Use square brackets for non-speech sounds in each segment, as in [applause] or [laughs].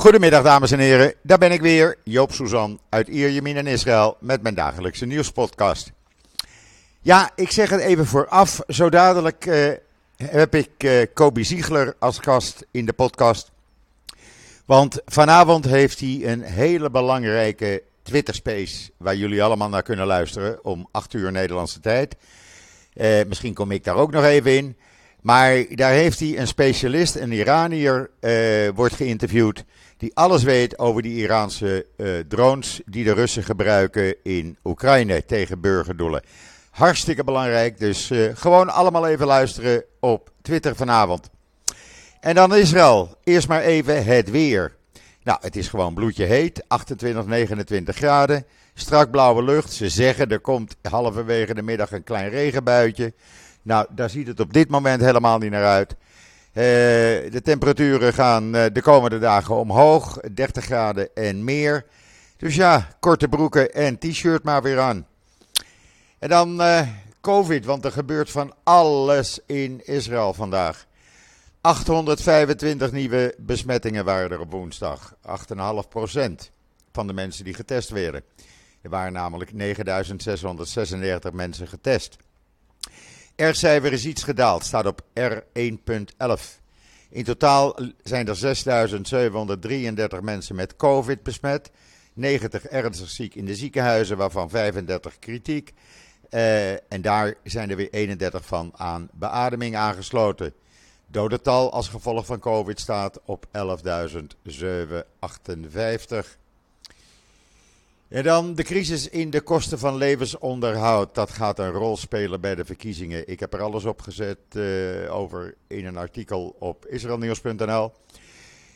Goedemiddag dames en heren, daar ben ik weer, Joop Suzan uit Ierjemien in Israël met mijn dagelijkse nieuwspodcast. Ja, ik zeg het even vooraf, zo dadelijk eh, heb ik uh, Kobe Ziegler als gast in de podcast. Want vanavond heeft hij een hele belangrijke Twitter Space waar jullie allemaal naar kunnen luisteren om 8 uur Nederlandse tijd. Uh, misschien kom ik daar ook nog even in. Maar daar heeft hij een specialist, een Iranier, wordt geïnterviewd. Die alles weet over die Iraanse uh, drones die de Russen gebruiken in Oekraïne tegen burgerdoelen. Hartstikke belangrijk, dus uh, gewoon allemaal even luisteren op Twitter vanavond. En dan Israël. Eerst maar even het weer. Nou, het is gewoon bloedje heet, 28, 29 graden. Strak blauwe lucht. Ze zeggen er komt halverwege de middag een klein regenbuitje. Nou, daar ziet het op dit moment helemaal niet naar uit. Uh, de temperaturen gaan uh, de komende dagen omhoog, 30 graden en meer. Dus ja, korte broeken en t-shirt maar weer aan. En dan uh, COVID, want er gebeurt van alles in Israël vandaag. 825 nieuwe besmettingen waren er op woensdag. 8,5% van de mensen die getest werden. Er waren namelijk 9636 mensen getest. R-cijfer is iets gedaald, staat op R1.11. In totaal zijn er 6.733 mensen met COVID besmet. 90 ernstig ziek in de ziekenhuizen, waarvan 35 kritiek. Uh, en daar zijn er weer 31 van aan beademing aangesloten. Dodental als gevolg van COVID staat op 11.758. En dan de crisis in de kosten van levensonderhoud. Dat gaat een rol spelen bij de verkiezingen. Ik heb er alles op gezet uh, over in een artikel op israelnieuws.nl.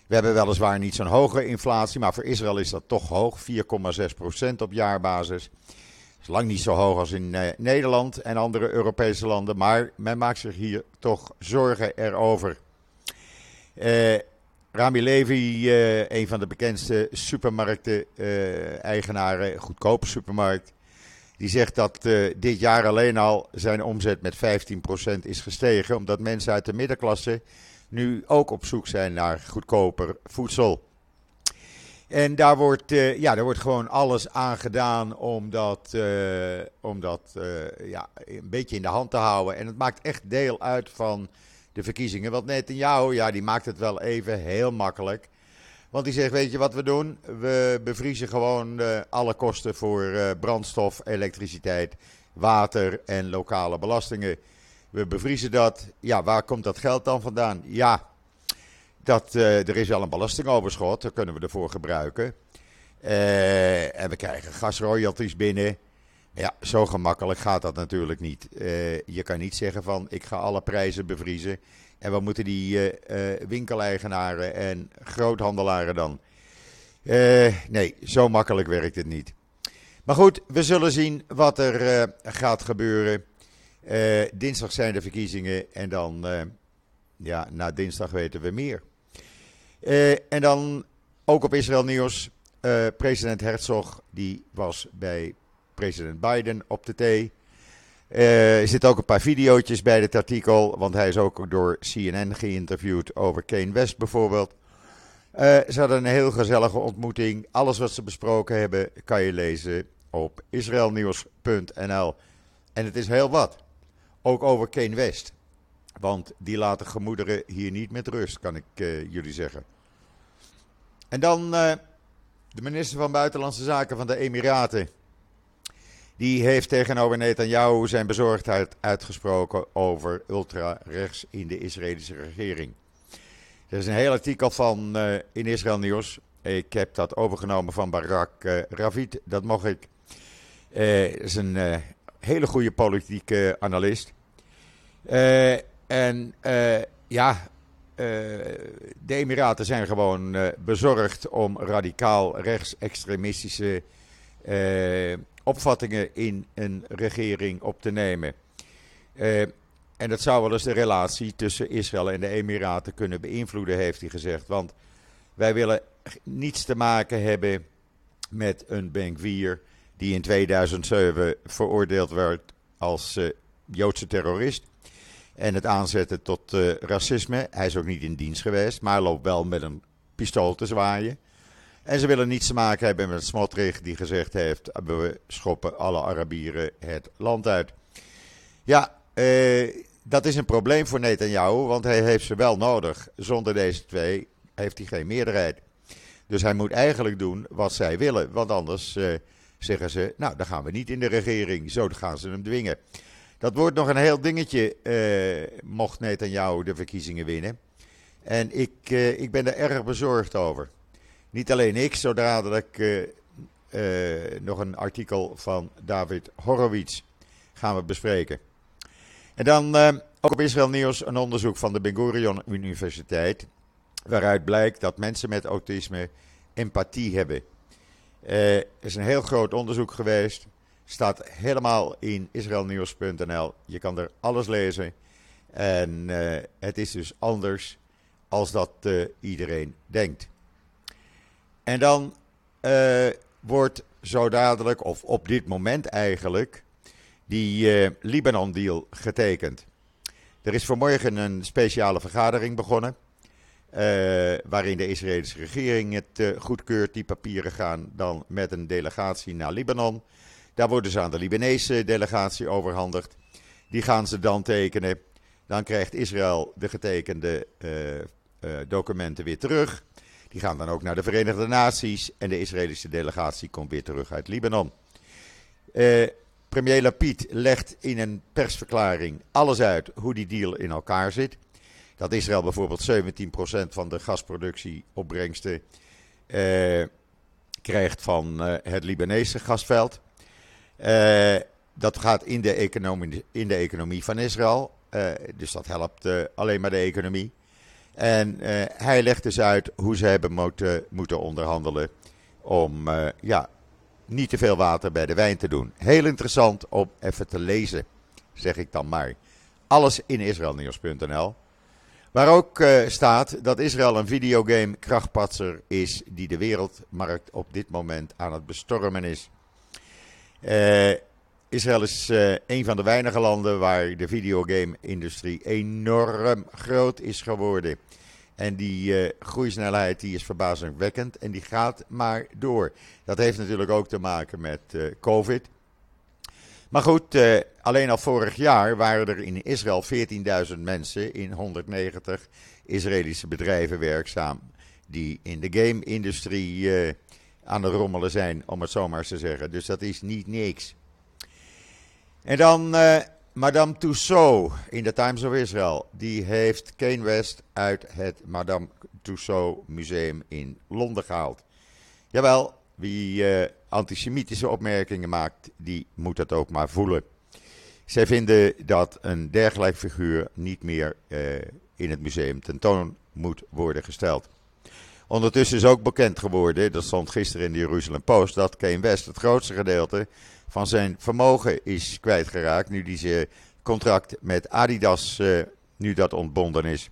We hebben weliswaar niet zo'n hoge inflatie, maar voor Israël is dat toch hoog. 4,6% op jaarbasis. Is lang niet zo hoog als in uh, Nederland en andere Europese landen. Maar men maakt zich hier toch zorgen erover. Uh, Rami Levy, uh, een van de bekendste supermarkten-eigenaren, uh, goedkope supermarkt, die zegt dat uh, dit jaar alleen al zijn omzet met 15% is gestegen, omdat mensen uit de middenklasse nu ook op zoek zijn naar goedkoper voedsel. En daar wordt, ja, daar wordt gewoon alles aan gedaan om dat, om dat ja, een beetje in de hand te houden. En het maakt echt deel uit van de verkiezingen. Want Netanyahu, ja, die maakt het wel even heel makkelijk. Want die zegt, weet je wat we doen? We bevriezen gewoon uh, alle kosten voor uh, brandstof, elektriciteit, water en lokale belastingen. We bevriezen dat. Ja, waar komt dat geld dan vandaan? Ja, dat, uh, er is wel een belastingoverschot, dat kunnen we ervoor gebruiken. en we krijgen gasroyalties binnen. Ja, zo gemakkelijk gaat dat natuurlijk niet. Uh, je kan niet zeggen van ik ga alle prijzen bevriezen. En wat moeten die uh, uh, winkeleigenaren en groothandelaren dan? nee, zo makkelijk werkt het niet. Maar goed, we zullen zien wat er gaat gebeuren. dinsdag zijn de verkiezingen en dan, ja, na dinsdag weten we meer. en dan ook op Israël Nieuws. president Herzog, die was bij president Biden op de thee. Uh, er zitten ook een paar video's bij dit artikel, want hij is ook door CNN geïnterviewd over Kane West bijvoorbeeld. Uh, ze hadden een heel gezellige ontmoeting. Alles wat ze besproken hebben kan je lezen op israelnieuws.nl. En het is heel wat. Ook over Kane West. Want die laten gemoederen hier niet met rust, kan ik uh, jullie zeggen. En dan de minister van Buitenlandse Zaken van de Emiraten. Die heeft tegenover Netanyahu zijn bezorgdheid uitgesproken over ultra-rechts in de Israëlische regering. Er is een heel artikel van uh, in Israël Nieuws. Ik heb dat overgenomen van Barak uh, Ravid, dat mocht ik. Uh, is een hele goede politieke analist. en ja, de Emiraten zijn gewoon bezorgd om radicaal rechtsextremistische opvattingen in een regering op te nemen. Uh, en dat zou wel eens de relatie tussen Israël en de Emiraten kunnen beïnvloeden, heeft hij gezegd. Want wij willen niets te maken hebben met een Benkwier die in 2007 veroordeeld werd als uh, Joodse terrorist. En het aanzetten tot uh, racisme. Hij is ook niet in dienst geweest, maar loopt wel met een pistool te zwaaien. En ze willen niets te maken hebben met Smotrich die gezegd heeft: we schoppen alle Arabieren het land uit. Ja, eh, dat is een probleem voor Netanyahu, want hij heeft ze wel nodig. Zonder deze twee heeft hij geen meerderheid. Dus hij moet eigenlijk doen wat zij willen, want anders eh, zeggen ze: Nou, dan gaan we niet in de regering. Zo gaan ze hem dwingen. Dat wordt nog een heel dingetje, eh, mocht Netanyahu de verkiezingen winnen. En ik, eh, ik ben er erg bezorgd over. Niet alleen ik, zodra dat ik uh, nog een artikel van David Horowitz gaan we bespreken. En dan uh, ook op Israël Nieuws een onderzoek van de Ben Gurion Universiteit. Waaruit blijkt dat mensen met autisme empathie hebben. er is een heel groot onderzoek geweest. Staat helemaal in israelnieuws.nl. Je kan er alles lezen. En het is dus anders als dat iedereen denkt. En dan uh, wordt zo dadelijk, of op dit moment eigenlijk, die uh, Libanon-deal getekend. Er is vanmorgen een speciale vergadering begonnen. Uh, waarin de Israëlische regering het goedkeurt. Die papieren gaan dan met een delegatie naar Libanon. Daar worden ze aan de Libanese delegatie overhandigd. Die gaan ze dan tekenen. Dan krijgt Israël de getekende documenten weer terug. Die gaan dan ook naar de Verenigde Naties en de Israëlische delegatie komt weer terug uit Libanon. Uh, premier Lapid legt in een persverklaring alles uit hoe die deal in elkaar zit. Dat Israël bijvoorbeeld 17% van de gasproductieopbrengsten uh, krijgt van uh, het Libanese gasveld. dat gaat in de, economie, in de economie van Israël. dus dat helpt alleen maar de economie. En uh, hij legt dus uit hoe ze hebben moeten, moeten onderhandelen om uh, ja, niet te veel water bij de wijn te doen. Heel interessant om even te lezen, zeg ik dan maar. Alles in israelnieuws.nl. Waar ook uh, staat dat Israël een videogame krachtpatser is die de wereldmarkt op dit moment aan het bestormen is. Israël is een van de weinige landen waar de videogame-industrie enorm groot is geworden. En die uh, groeisnelheid die is verbazingwekkend en die gaat maar door. Dat heeft natuurlijk ook te maken met uh, COVID. Maar goed, uh, alleen al vorig jaar waren er in Israël 14.000 mensen in 190 Israëlische bedrijven werkzaam. Die in de game-industrie aan het rommelen zijn, om het zo maar te zeggen. Dus dat is niet niks. En dan Madame Tussaud in de Times of Israel, die heeft Kane West uit het Madame Tussaud Museum in Londen gehaald. Jawel, wie uh, antisemitische opmerkingen maakt, die moet dat ook maar voelen. Zij vinden dat een dergelijk figuur niet meer uh, in het museum tentoon moet worden gesteld. Ondertussen is ook bekend geworden, dat stond gisteren in de Jeruzalem Post, dat Kane West het grootste gedeelte van zijn vermogen is kwijtgeraakt. Nu die zijn contract met Adidas, uh, nu dat ontbonden is.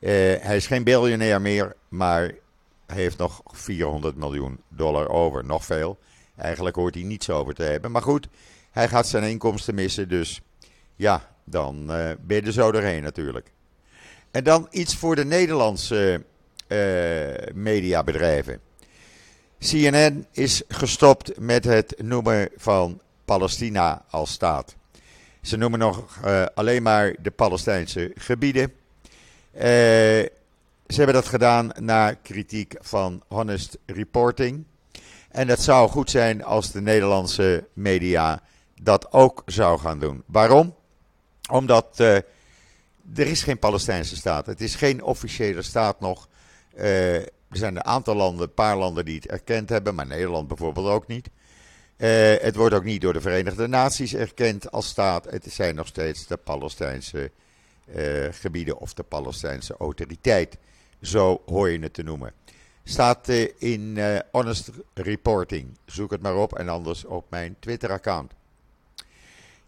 Uh, hij is geen biljonair meer, maar hij heeft nog 400 miljoen dollar over. Nog veel. Eigenlijk hoort hij niets over te hebben. Maar goed, hij gaat zijn inkomsten missen. Dus ja, dan uh, ben je er zo doorheen natuurlijk. En dan iets voor de Nederlandse mediabedrijven. CNN is gestopt met het noemen van Palestina als staat. Ze noemen nog uh, alleen maar de Palestijnse gebieden. Uh, ze hebben dat gedaan na kritiek van Honest Reporting. En het zou goed zijn als de Nederlandse media dat ook zou gaan doen. Waarom? Omdat uh, er is geen Palestijnse staat. Het is geen officiële staat nog. Er zijn een aantal landen, een paar landen die het erkend hebben, maar Nederland bijvoorbeeld ook niet. Uh, het wordt ook niet door de Verenigde Naties erkend als staat. Het zijn nog steeds de Palestijnse uh, gebieden of de Palestijnse autoriteit. Zo hoor je het te noemen. Staat uh, in Honest Reporting. Zoek het maar op en anders op mijn Twitter-account.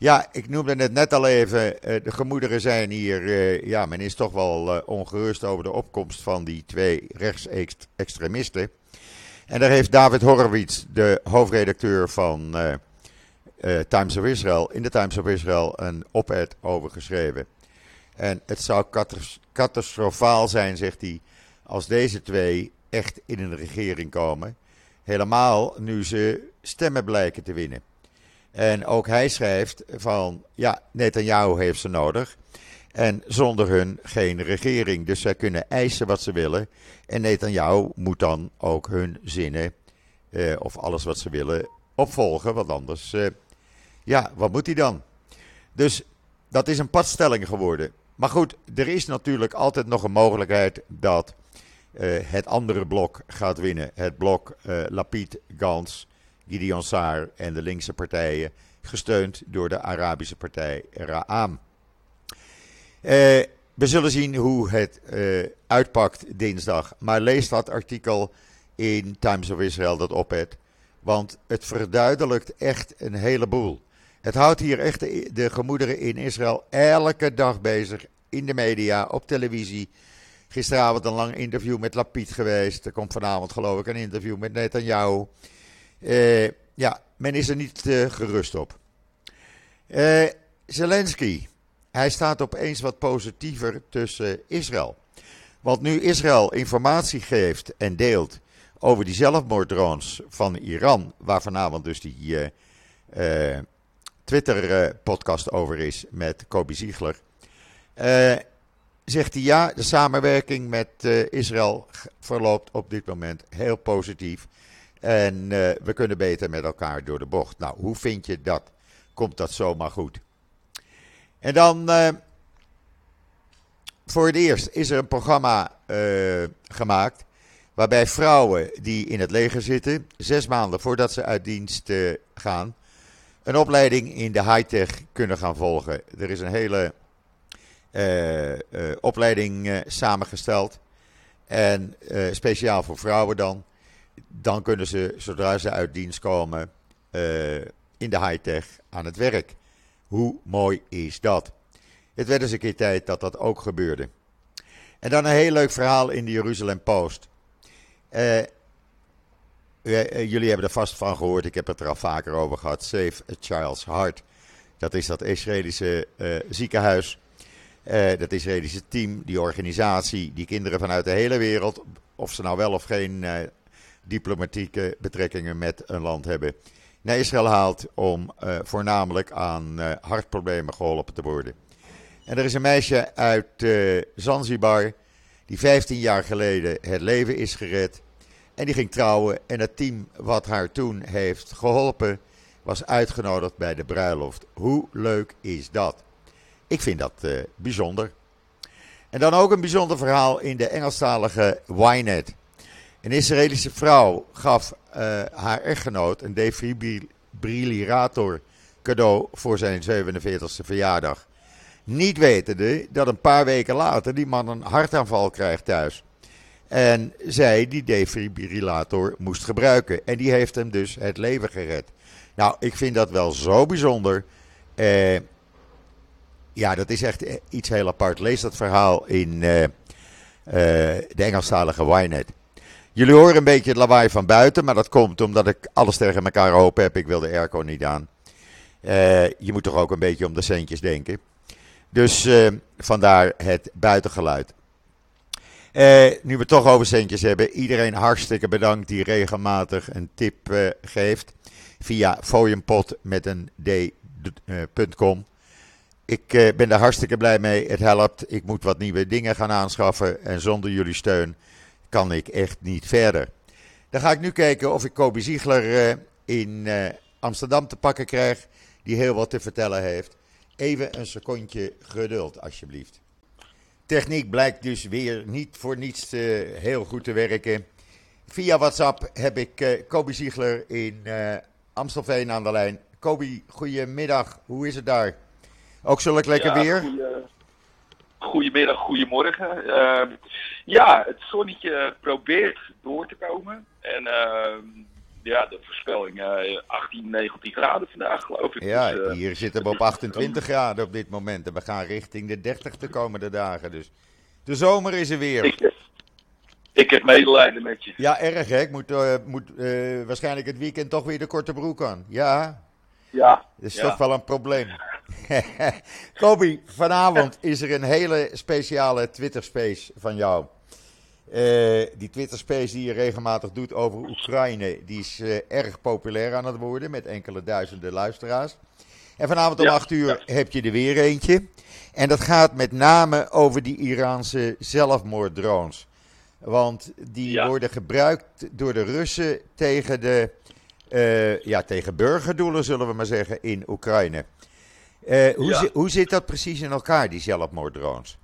Ja, ik noemde het net al even. Eh, de gemoederen zijn hier. Eh, ja, men is toch wel eh, ongerust over de opkomst van die twee rechtsextremisten. En daar heeft David Horowitz, de hoofdredacteur van Times of Israel, in de Times of Israel een op-ed over geschreven. En het zou catastrofaal zijn, zegt hij, als deze twee echt in een regering komen. Helemaal nu ze stemmen blijken te winnen. En ook hij schrijft van, ja, Netanyahu heeft ze nodig. En zonder hun geen regering. Dus zij kunnen eisen wat ze willen. En Netanyahu moet dan ook hun zinnen, eh, of alles wat ze willen, opvolgen. Want anders, eh, ja, wat moet hij dan? Dus dat is een padstelling geworden. Maar goed, er is natuurlijk altijd nog een mogelijkheid dat uh, het andere blok gaat winnen. Het blok uh, Lapid, Gans, Gideon Saar en de linkse partijen, gesteund door de Arabische partij Ra'am. Uh, we zullen zien hoe het uitpakt dinsdag. Maar lees dat artikel in Times of Israel dat op het. Want het verduidelijkt echt een heleboel. Het houdt hier echt de, de gemoederen in Israël elke dag bezig. In de media, op televisie. Gisteravond een lang interview met Lapid geweest. Er komt vanavond geloof ik een interview met Netanyahu. Uh, ja, men is er niet uh, gerust op. Uh, Zelensky, hij staat opeens wat positiever tussen Israël. Want nu Israël informatie geeft en deelt over die zelfmoorddrones van Iran, waar vanavond dus die Twitter-podcast over is met Kobe Ziegler. Zegt hij ja, de samenwerking met Israël verloopt op dit moment heel positief. En uh, we kunnen beter met elkaar door de bocht. Nou, hoe vind je dat? Komt dat zomaar goed? En dan, voor het eerst is er een programma gemaakt. Waarbij vrouwen die in het leger zitten, zes maanden voordat ze uit dienst gaan, een opleiding in de high-tech kunnen gaan volgen. Er is een hele opleiding samengesteld. En speciaal voor vrouwen dan. Dan kunnen ze, zodra ze uit dienst komen, in de high-tech aan het werk. Hoe mooi is dat? Het werd eens een keer tijd dat dat ook gebeurde. En dan een heel leuk verhaal in de Jeruzalem Post. jullie hebben er vast van gehoord, ik heb het er al vaker over gehad. Save a Child's Heart. Dat is dat Israëlische ziekenhuis uh, dat Israëlische team, die organisatie, die kinderen vanuit de hele wereld, of ze nou wel of geen diplomatieke betrekkingen met een land hebben, naar Israël haalt om uh, voornamelijk aan hartproblemen geholpen te worden. En er is een meisje uit Zanzibar die 15 jaar geleden het leven is gered. En die ging trouwen en het team wat haar toen heeft geholpen was uitgenodigd bij de bruiloft. Hoe leuk is dat? Ik vind dat bijzonder. En dan ook een bijzonder verhaal in de Engelstalige Ynet. Een Israëlische vrouw gaf uh, haar echtgenoot een defibrillator cadeau voor zijn 47e verjaardag. Niet wetende dat een paar weken later die man een hartaanval krijgt thuis. En zij die defibrillator moest gebruiken. En die heeft hem dus het leven gered. Nou, ik vind dat wel zo bijzonder. Eh, ja, dat is echt eh, iets heel apart. Lees dat verhaal in uh, uh, de Engelstalige Ynet. Jullie horen een beetje het lawaai van buiten, maar dat komt omdat ik alles tegen elkaar open heb. Ik wil de airco niet aan. Uh, je moet toch ook een beetje om de centjes denken. Dus vandaar het buitengeluid. nu we het toch over centjes hebben, iedereen hartstikke bedankt die regelmatig een tip geeft via fooienpot met een. Ik ben daar hartstikke blij mee. Het helpt. Ik moet wat nieuwe dingen gaan aanschaffen. En zonder jullie steun kan ik echt niet verder. Dan ga ik nu kijken of ik Kobe Ziegler uh, in uh, Amsterdam te pakken krijg. Die heel wat te vertellen heeft. Even een secondje geduld, alsjeblieft. Techniek blijkt dus weer niet voor niets heel goed te werken. Via WhatsApp heb ik Kobe Ziegler in Amstelveen aan de lijn. Kobe, goedemiddag. Hoe is het daar? Ook zulk lekker ja, weer? Goeie, goedemiddag, goedemorgen. Uh, ja, het zonnetje probeert door te komen. En uh, ja, de voorspelling uh, 18, 19 graden vandaag geloof ik. Ja, dus, hier zitten we op 28 graden op dit moment. En we gaan richting de 30 de komende dagen. Dus de zomer is er weer. Ik, ik heb medelijden met je. Ja, erg hè. Ik moet, uh, moet uh, waarschijnlijk het weekend toch weer de korte broek aan. Ja. Ja. Dat is ja. toch wel een probleem. [laughs] Kobi, vanavond is er een hele speciale Twitter-space van jou. die Twitter Space die je regelmatig doet over Oekraïne, die is erg populair aan het worden met enkele duizenden luisteraars. En vanavond om 8 uur heb je er weer eentje. En dat gaat met name over die Iraanse zelfmoorddrones. Want die worden gebruikt door de Russen tegen, de, uh, ja, tegen burgerdoelen, zullen we maar zeggen, in Oekraïne. Uh, hoe, hoe zit dat precies in elkaar, die zelfmoorddrones?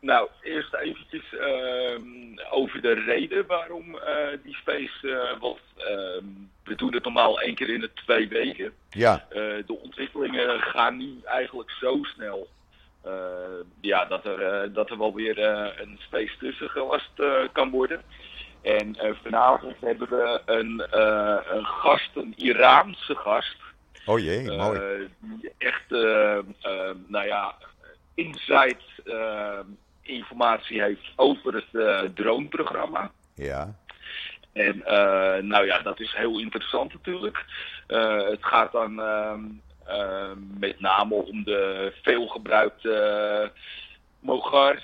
Nou, eerst eventjes uh, over de reden waarom uh, die space, uh, ehm, we doen het normaal één keer in de twee weken. Ja. de ontwikkelingen gaan nu eigenlijk zo snel ja, dat, er, dat er wel weer een space tussen gelast kan worden. En vanavond hebben we een, een gast, een Iraanse gast. Oh jee, mooi. die echt, nou ja, insight informatie heeft over het droneprogramma. Ja. En uh, nou ja, dat is heel interessant natuurlijk. Uh, het gaat dan ehm, met name om de veelgebruikte Mogar,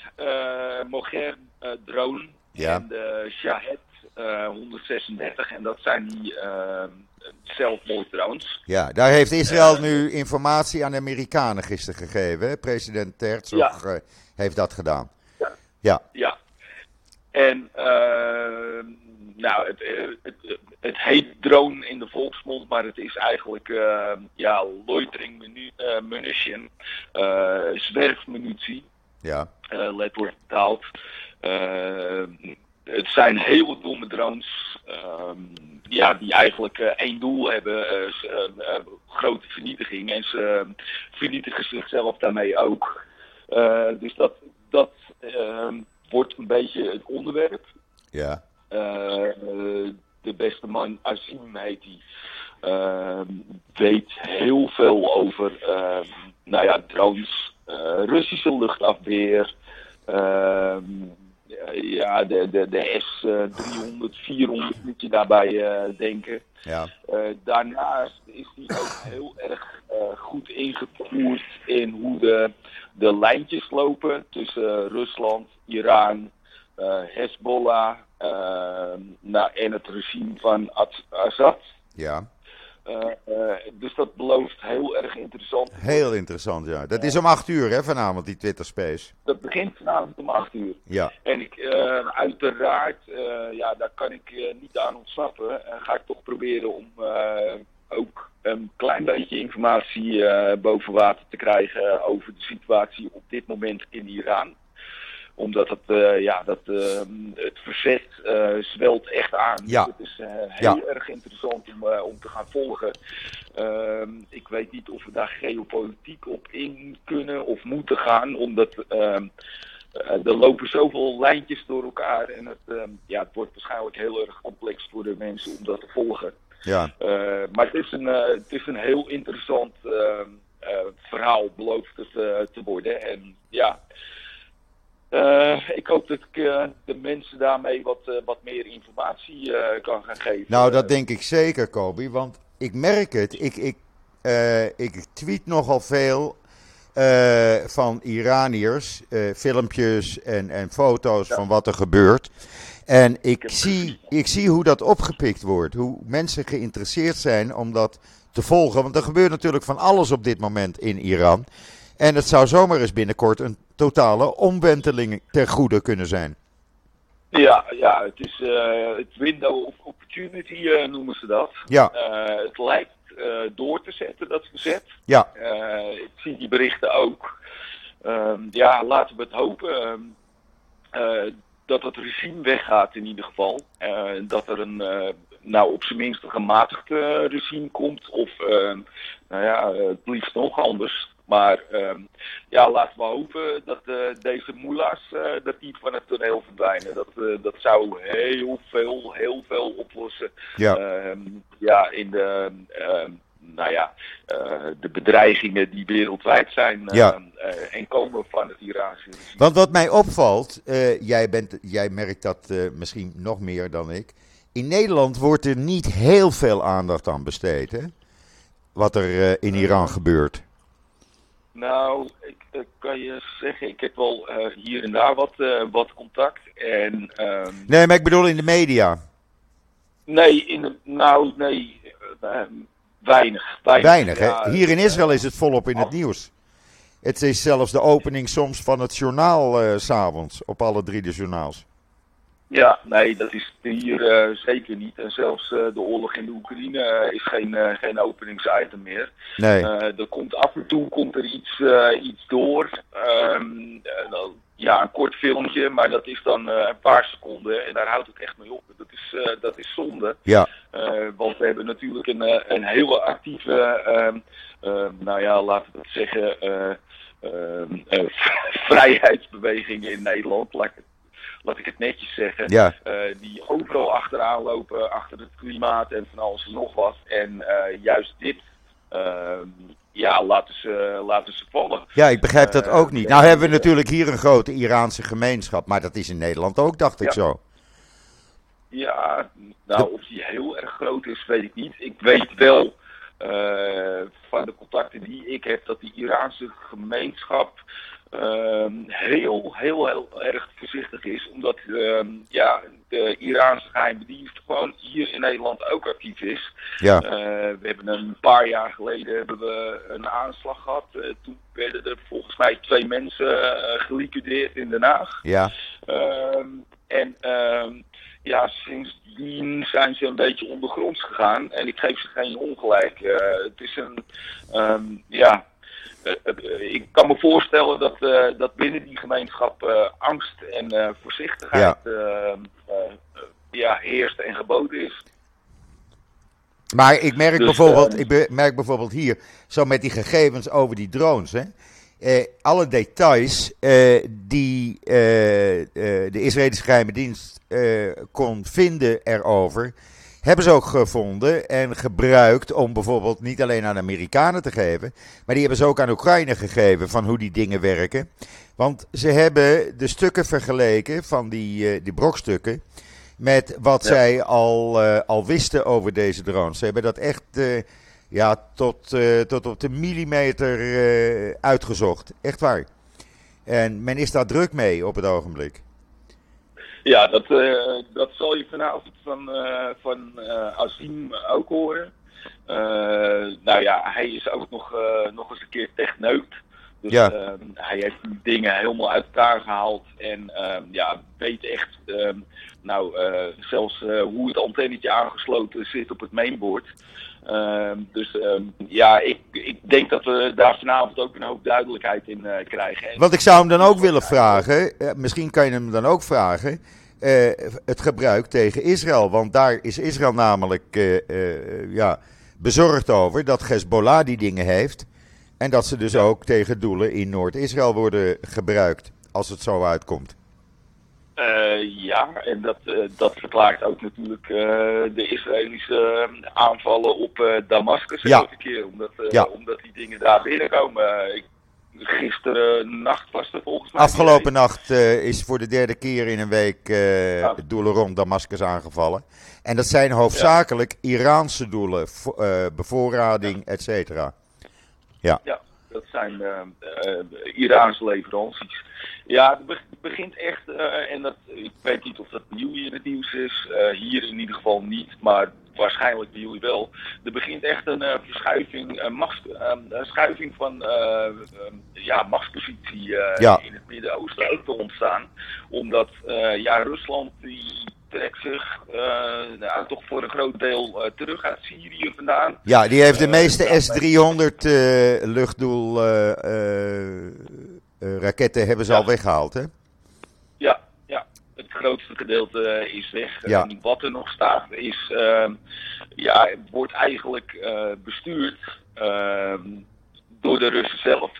Mogar drone ja. en de Shahed 136. En dat zijn die ehm, zelfmoorddrones. Ja, daar heeft Israël nu informatie aan de Amerikanen gisteren gegeven. President Herzog ja. heeft dat gedaan. Ja. Ja. En uh, nou, het, het, het, heet drone in de volksmond, maar het is eigenlijk uh, ja, loitering menu, uh, munition, zwerfmunitie. Ja. letterlijk betaald. Het zijn heel domme drones. Ehm, ja, die eigenlijk één doel hebben, grote vernietiging. En ze vernietigen zichzelf daarmee ook. dus dat, dat uh, wordt een beetje het onderwerp. Ja. De beste man, Azim heet hij, uh, weet heel veel over uh, nou ja, drones, eh, Russische luchtafweer, ehm, ja, de, de, de S-300, 400 moet je daarbij denken. Ja. daarnaast is hij ook heel erg goed ingevoerd in hoe de de lijntjes lopen tussen Rusland, Iran, Hezbollah uh, nou, en het regime van Assad. Ja. Uh, dus dat belooft heel erg interessant. Heel interessant, ja. Dat is om 8 uur, hè, vanavond, die Twitter Space. Dat begint vanavond om 8 uur. Ja. En ik, uiteraard, ja, daar kan ik niet aan ontsnappen. En ga ik toch proberen om ook een klein beetje informatie uh, boven water te krijgen over de situatie op dit moment in Iran omdat het, uh, ja, dat, uh, het verzet uh, zwelt echt aan. Ja. Het is heel erg interessant om, om te gaan volgen. Ehm, ik weet niet of we daar geopolitiek op in kunnen of moeten gaan, omdat ehm, er lopen zoveel lijntjes door elkaar en het, ehm, ja, het wordt waarschijnlijk heel erg complex voor de mensen om dat te volgen. Ja. Maar het is, een, het is een heel interessant uh, verhaal, belooft het te worden. En ja, ik hoop dat ik de mensen daarmee wat, wat meer informatie kan gaan geven. Nou, dat denk ik zeker, Kobi. Want ik merk het. Ik, ik, ik tweet nogal veel van Iraniërs, filmpjes en, en foto's van wat er gebeurt. En ik zie, ik zie hoe dat opgepikt wordt. Hoe mensen geïnteresseerd zijn om dat te volgen. Want er gebeurt natuurlijk van alles op dit moment in Iran. En het zou zomaar eens binnenkort een totale omwenteling ter goede kunnen zijn. Ja, ja het is uh, het window of opportunity uh, noemen ze dat. Ja. Uh, het lijkt door te zetten, dat verzet. Ja. ik zie die berichten ook. Ehm, ja, laten we het hopen dat het regime weggaat in ieder geval. Dat er een, nou op zijn minst een gematigd regime komt. Of, nou ja, het liefst nog anders. Maar ehm, ja, laten we hopen dat deze moela's dat die van het toneel verdwijnen. Dat, dat zou heel veel, heel veel oplossen. Ja, ehm, ja in de ehm, nou ja, de bedreigingen die wereldwijd zijn ja. en komen van het Iraanse regime. Want wat mij opvalt, jij, bent, jij merkt dat misschien nog meer dan ik. In Nederland wordt er niet heel veel aandacht aan besteed, hè? Wat er in Iran gebeurt. Nou, ik, ik kan je zeggen, ik heb wel eh, hier en daar wat, eh, wat contact. En, ehm, Nee, maar ik bedoel in de media. nee, in de, nou, nee, eh, weinig. Weinig, Weinig, hè? Hier in Israël is het volop in het nieuws. Het is zelfs de opening soms van het journaal s s'avonds. Op alle drie de journaals. Ja, nee, dat is hier eh, zeker niet. En zelfs eh, de oorlog in de Oekraïne eh, is geen, eh, geen openingsitem meer. Nee. Er komt af en toe komt er iets, iets door. Ehm, eh, ja, een kort filmpje, maar dat is dan een paar seconden. En daar houdt het echt mee op. Dat is, dat is zonde. Ja. Want we hebben natuurlijk een, een hele actieve, ehm, ehm, nou ja, laten we het zeggen, [laughs] vrijheidsbeweging in Nederland. Laat ik het, laat ik het netjes zeggen. Ja. Eh, die overal achteraan lopen, achter het klimaat en van alles en nog wat. En eh, juist dit, ehm, ja, laten ze, laten ze vallen. Ja, ik begrijp dat Eh, ook niet. Nou hebben we natuurlijk hier een grote Iraanse gemeenschap. Maar dat is in Nederland ook, dacht ik Ja. zo. Ja, nou, of die heel erg groot is, weet ik niet. Ik weet wel van de contacten die ik heb dat die Iraanse gemeenschap heel, heel, heel erg voorzichtig is. Omdat ehm, ja, de Iraanse geheime dienst gewoon hier in Nederland ook actief is. Ja. Eh, we hebben een paar jaar geleden hebben we een aanslag gehad. Eh, toen werden er volgens mij twee mensen eh, geliquideerd in Den Haag. Ja. Ehm, en ehm, ja, sindsdien zijn ze een beetje ondergronds gegaan. En ik geef ze geen ongelijk. Het is een, ehm, ja, ik kan me voorstellen dat, eh, dat binnen die gemeenschap eh, angst en eh, voorzichtigheid eh, eh, ja, heerst en geboden is. Maar ik merk, Dus, bijvoorbeeld, eh, ik merk bijvoorbeeld hier, zo met die gegevens over die drones. Hè, eh, alle details eh, die eh, eh, de Israëlische geheime dienst eh, kon vinden erover, hebben ze ook gevonden en gebruikt om bijvoorbeeld niet alleen aan Amerikanen te geven, maar die hebben ze ook aan Oekraïne gegeven van hoe die dingen werken. Want ze hebben de stukken vergeleken van die, eh, die brokstukken met wat Ja. zij al, eh, al wisten over deze drones. Ze hebben dat echt eh, ja, tot, tot op de millimeter uitgezocht. Echt waar. En men is daar druk mee op het ogenblik. Ja, dat, eh, dat zal je vanavond van, eh van eh Azim ook horen. Nou ja, hij is ook nog, nog eens een keer techneut. Dus Ja. ehm, hij heeft die dingen helemaal uit elkaar gehaald. En ehm, ja, weet echt ehm, nou, zelfs hoe het antennetje aangesloten zit op het mainboard. Ehm, dus ehm, ja, ik, ik denk dat we daar vanavond ook een hoop duidelijkheid in eh, krijgen. En- Want ik zou hem dan ook willen vragen, eh, misschien kan je hem dan ook vragen, eh, het gebruik tegen Israël. Want daar is Israël namelijk ja, bezorgd over dat Hezbollah die dingen heeft. En dat ze dus ook tegen doelen in Noord-Israël worden gebruikt, als het zo uitkomt. Eh, ja, en dat, eh, dat verklaart ook natuurlijk eh, de Israëlische aanvallen op Damascus Ja. elke keer. Omdat, Ja. omdat die dingen daar binnenkomen. Ik, gisteren nacht was er volgens mij. Afgelopen nacht is voor de derde keer in een week Ja. doelen rond Damascus aangevallen. En dat zijn hoofdzakelijk Iraanse doelen, vo- bevoorrading, et cetera. Ja, dat zijn Iraanse leveranties. Ja, het be- begint echt, eh, en dat, ik weet niet of dat bij jullie in het nieuws is, eh, hier in ieder geval niet, maar waarschijnlijk bij jullie wel. Er begint echt een eh, verschuiving, een eh, een schuiving van eh, eh, ja, machtspositie Ja. in het Midden-Oosten ook te ontstaan. Omdat ja, ja, Rusland die trekt zich nou, toch voor een groot deel eh, terug uit Syrië vandaan. Ja, die heeft de meeste ja, S-300 eh, luchtdoel raketten hebben ze Ja. al weggehaald, hè? Ja, ja. Het grootste gedeelte eh, is weg. Ja. En wat er nog staat is, ehm, ja, het wordt eigenlijk eh, bestuurd ehm, door de Russen zelf.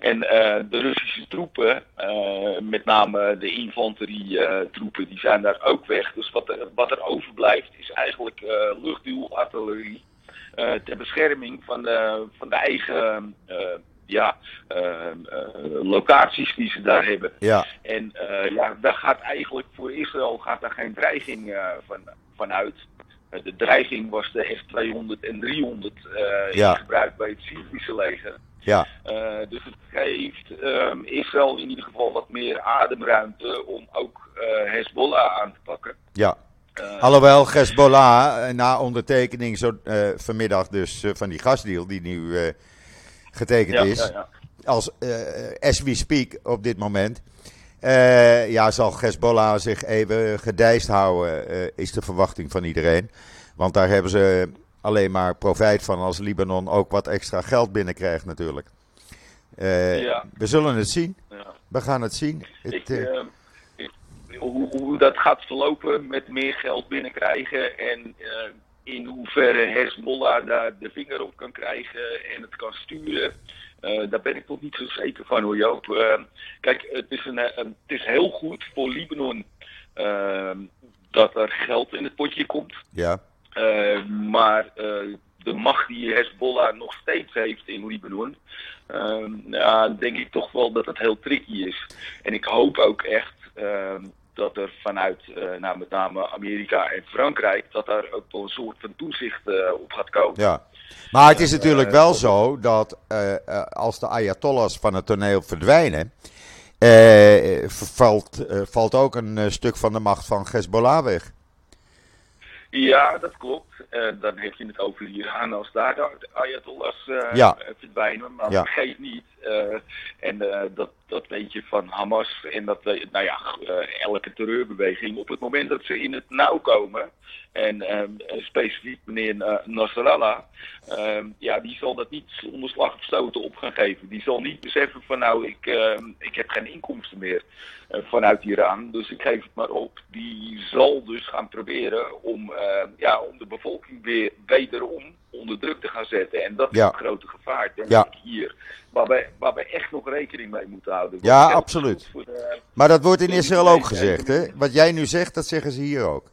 En eh, de Russische troepen, eh, met name de infanterietroepen, die zijn daar ook weg. Dus wat er, wat er overblijft is eigenlijk eh luchtduelartillerie. eh, ter bescherming van de, van de eigen eh, ja, eh, eh, locaties die ze daar hebben. Ja, En eh, ja, daar gaat eigenlijk voor Israël gaat daar geen dreiging eh, van, vanuit. De dreiging was de F-200 en 300 eh Ja. in gebruik bij het Syrische leger. Ja. Uh, dus het geeft um, Israël in ieder geval wat meer ademruimte om ook uh, Hezbollah aan te pakken. Ja. Uh, Alhoewel Hezbollah na ondertekening zo, vanmiddag dus van die gasdeal die nu getekend ja, is, ja, ja. als as we speak op dit moment, ja, zal Hezbollah zich even gedijst houden, is de verwachting van iedereen. Want daar hebben ze alleen maar profijt van als Libanon ook wat extra geld binnenkrijgt natuurlijk. Uh, ja. We zullen het zien. Ja. We gaan het zien. Het, ik, uh, ik, hoe, hoe, dat gaat verlopen met meer geld binnenkrijgen en in hoeverre Hezbollah daar de vinger op kan krijgen en het kan sturen. daar ben ik toch niet zo zeker van hoor Joop. kijk, het is, een, het is heel goed voor Libanon dat er geld in het potje komt. Ja. Maar de macht die Hezbollah nog steeds heeft in Libanon, uh, ja, denk ik toch wel dat het heel tricky is. En ik hoop ook echt dat er vanuit nou, met name Amerika en Frankrijk, dat daar ook een soort van toezicht op gaat komen. Ja. Maar het is natuurlijk wel zo dat als de Ayatollahs van het toneel verdwijnen, valt, valt ook een stuk van de macht van Hezbollah weg. Ja, dat klopt. Uh, dan heb je het over Iran als daar de Ayatollahs uh, ja. verdwijnen. Maar ja. vergeet niet, uh, en dat, dat weet je van Hamas en dat, nou ja, elke terreurbeweging, op het moment dat ze in het nauw komen, en um, specifiek meneer Nasrallah, um, ja, die zal dat niet zonder slag of stoten op gaan geven. Die zal niet beseffen van nou, ik, ik heb geen inkomsten meer vanuit Iran, dus ik geef het maar op. Die zal dus gaan proberen om, ja, om de bevolking weer wederom onder druk te gaan zetten. En dat is Ja. een grote gevaar, denk Ja. ik, hier. Waar wij, waar wij echt nog rekening mee moeten houden. Ja, Want absoluut. de, Maar dat wordt in Israël ook gezegd, hè? Wat jij nu zegt, dat zeggen ze hier ook.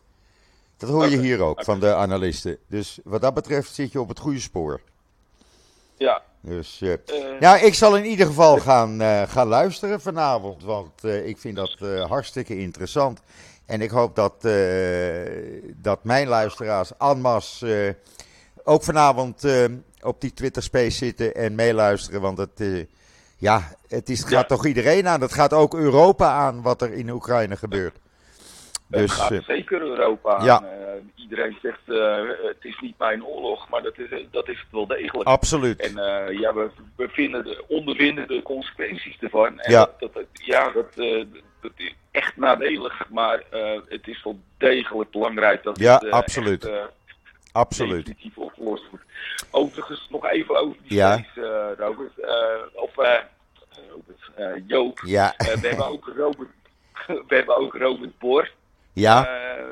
Dat hoor je hier ook van de analisten. Dus wat dat betreft zit je op het goede spoor. ja, Dus, eh, ja, ik zal in ieder geval gaan, eh, gaan luisteren vanavond, want ik vind dat hartstikke interessant. En ik hoop dat, dat mijn luisteraars en masse eh, ook vanavond eh, op die Twitter Space zitten en meeluisteren. Want het, eh, ja, het is, het Ja. gaat toch iedereen aan. Het gaat ook Europa aan wat er in Oekraïne gebeurt. het Dus gaat eh, zeker Europa aan. ja. Iedereen zegt, het is niet mijn oorlog, maar dat is, dat is het wel degelijk. absoluut. En ja, we, we vinden de, ondervinden de consequenties ervan. En Ja. dat, ja, dat, dat is echt nadelig, maar het is wel degelijk belangrijk dat Ja, het absoluut. echt, absoluut. definitief opgelost wordt. Overigens nog even over die Ja. space, eh, Robert. Eh, of eh, Robert, Joop. Ja, we hebben ook Robert, [laughs] we hebben ook Robert Boor ja,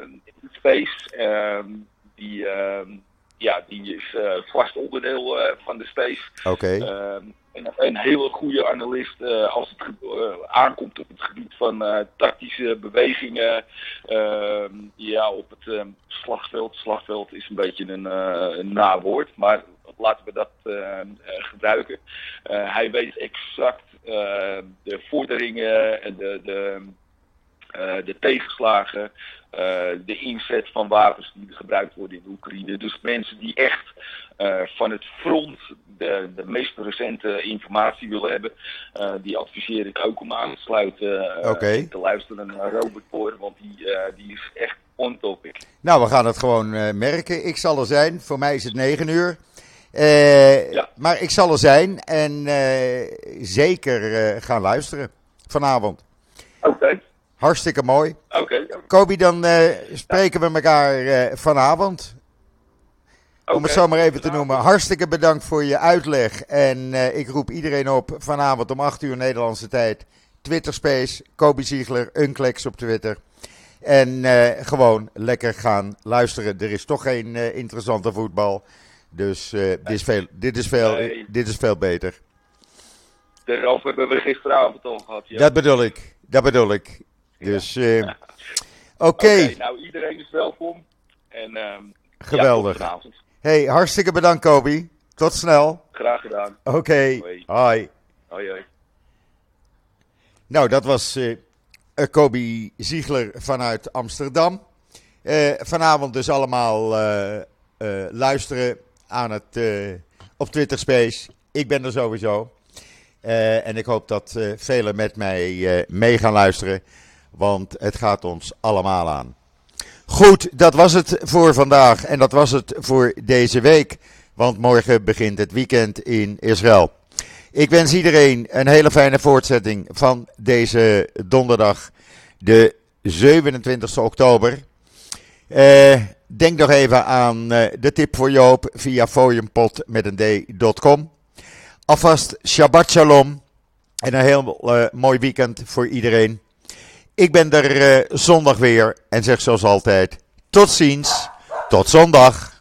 in de space. Ehm, die, ehm, ja, die is eh, vast onderdeel eh, van de space. oké. Ehm, een, een hele goede analist eh, als het eh, aankomt op het gebied van eh, tactische bewegingen. Ehm, ja, op het ehm, slagveld. Slagveld is een beetje een, een nawoord, maar laten we dat ehm, eh, gebruiken. Hij weet exact de vorderingen en de, de, de tegenslagen, eh, de inzet van wapens die gebruikt worden in Oekraïne. Dus mensen die echt eh, van het front de, de meest recente informatie willen hebben, eh, die adviseer ik ook om aan te sluiten eh, te luisteren naar Robert Boer, want die, eh, die is echt on topic. Nou, we gaan het gewoon eh, merken. Ik zal er zijn. Voor mij is het 9 uur. Eh, Ja. Maar ik zal er zijn en eh, zeker eh, gaan luisteren vanavond. Oké, Hartstikke mooi. oké. Kobi, dan eh, spreken we elkaar eh, vanavond. Om het zo maar even te noemen. Hartstikke bedankt voor je uitleg. En eh, ik roep iedereen op vanavond om 8 uur Nederlandse tijd. Twitter Space, Kobi Ziegler, Unclex op Twitter. En gewoon lekker gaan luisteren. Er is toch geen interessante voetbal. Dus dit, is veel, dit, is veel, dit is veel beter. Daarover hebben we gisteravond al gehad. Ja. Dat bedoel ik. Dat bedoel ik. Dus eh, oké, nou iedereen is welkom. En, ehm, geweldig. Ja, tot vanavond. hey, hartstikke bedankt Kobi. Tot snel. Graag gedaan. Oké, Hoi. hoi. Hoi hoi. Nou, dat was eh eh, Kobi Ziegler vanuit Amsterdam. Eh, vanavond dus allemaal luisteren aan het, op Twitter Space. ik ben er sowieso. Uh, en ik hoop dat uh, velen met mij uh, mee gaan luisteren, want het gaat ons allemaal aan. Goed, dat was het voor vandaag en dat was het voor deze week, want morgen begint het weekend in Israël. Ik wens iedereen een hele fijne voortzetting van deze donderdag, de 27 oktober. denk nog even aan de tip voor Joop via foliumpot met een d.com. Alvast Shabbat Shalom. En een heel uh, mooi weekend voor iedereen. Ik ben er uh, zondag weer en zeg zoals altijd: tot ziens, tot zondag.